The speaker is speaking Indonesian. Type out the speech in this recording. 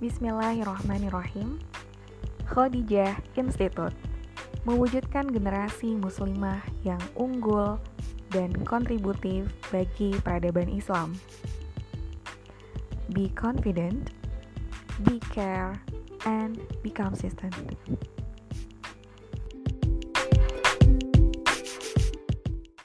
Bismillahirrahmanirrahim. Khadijah Institute mewujudkan generasi muslimah yang unggul dan kontributif bagi peradaban Islam. Be confident, be care, and be consistent.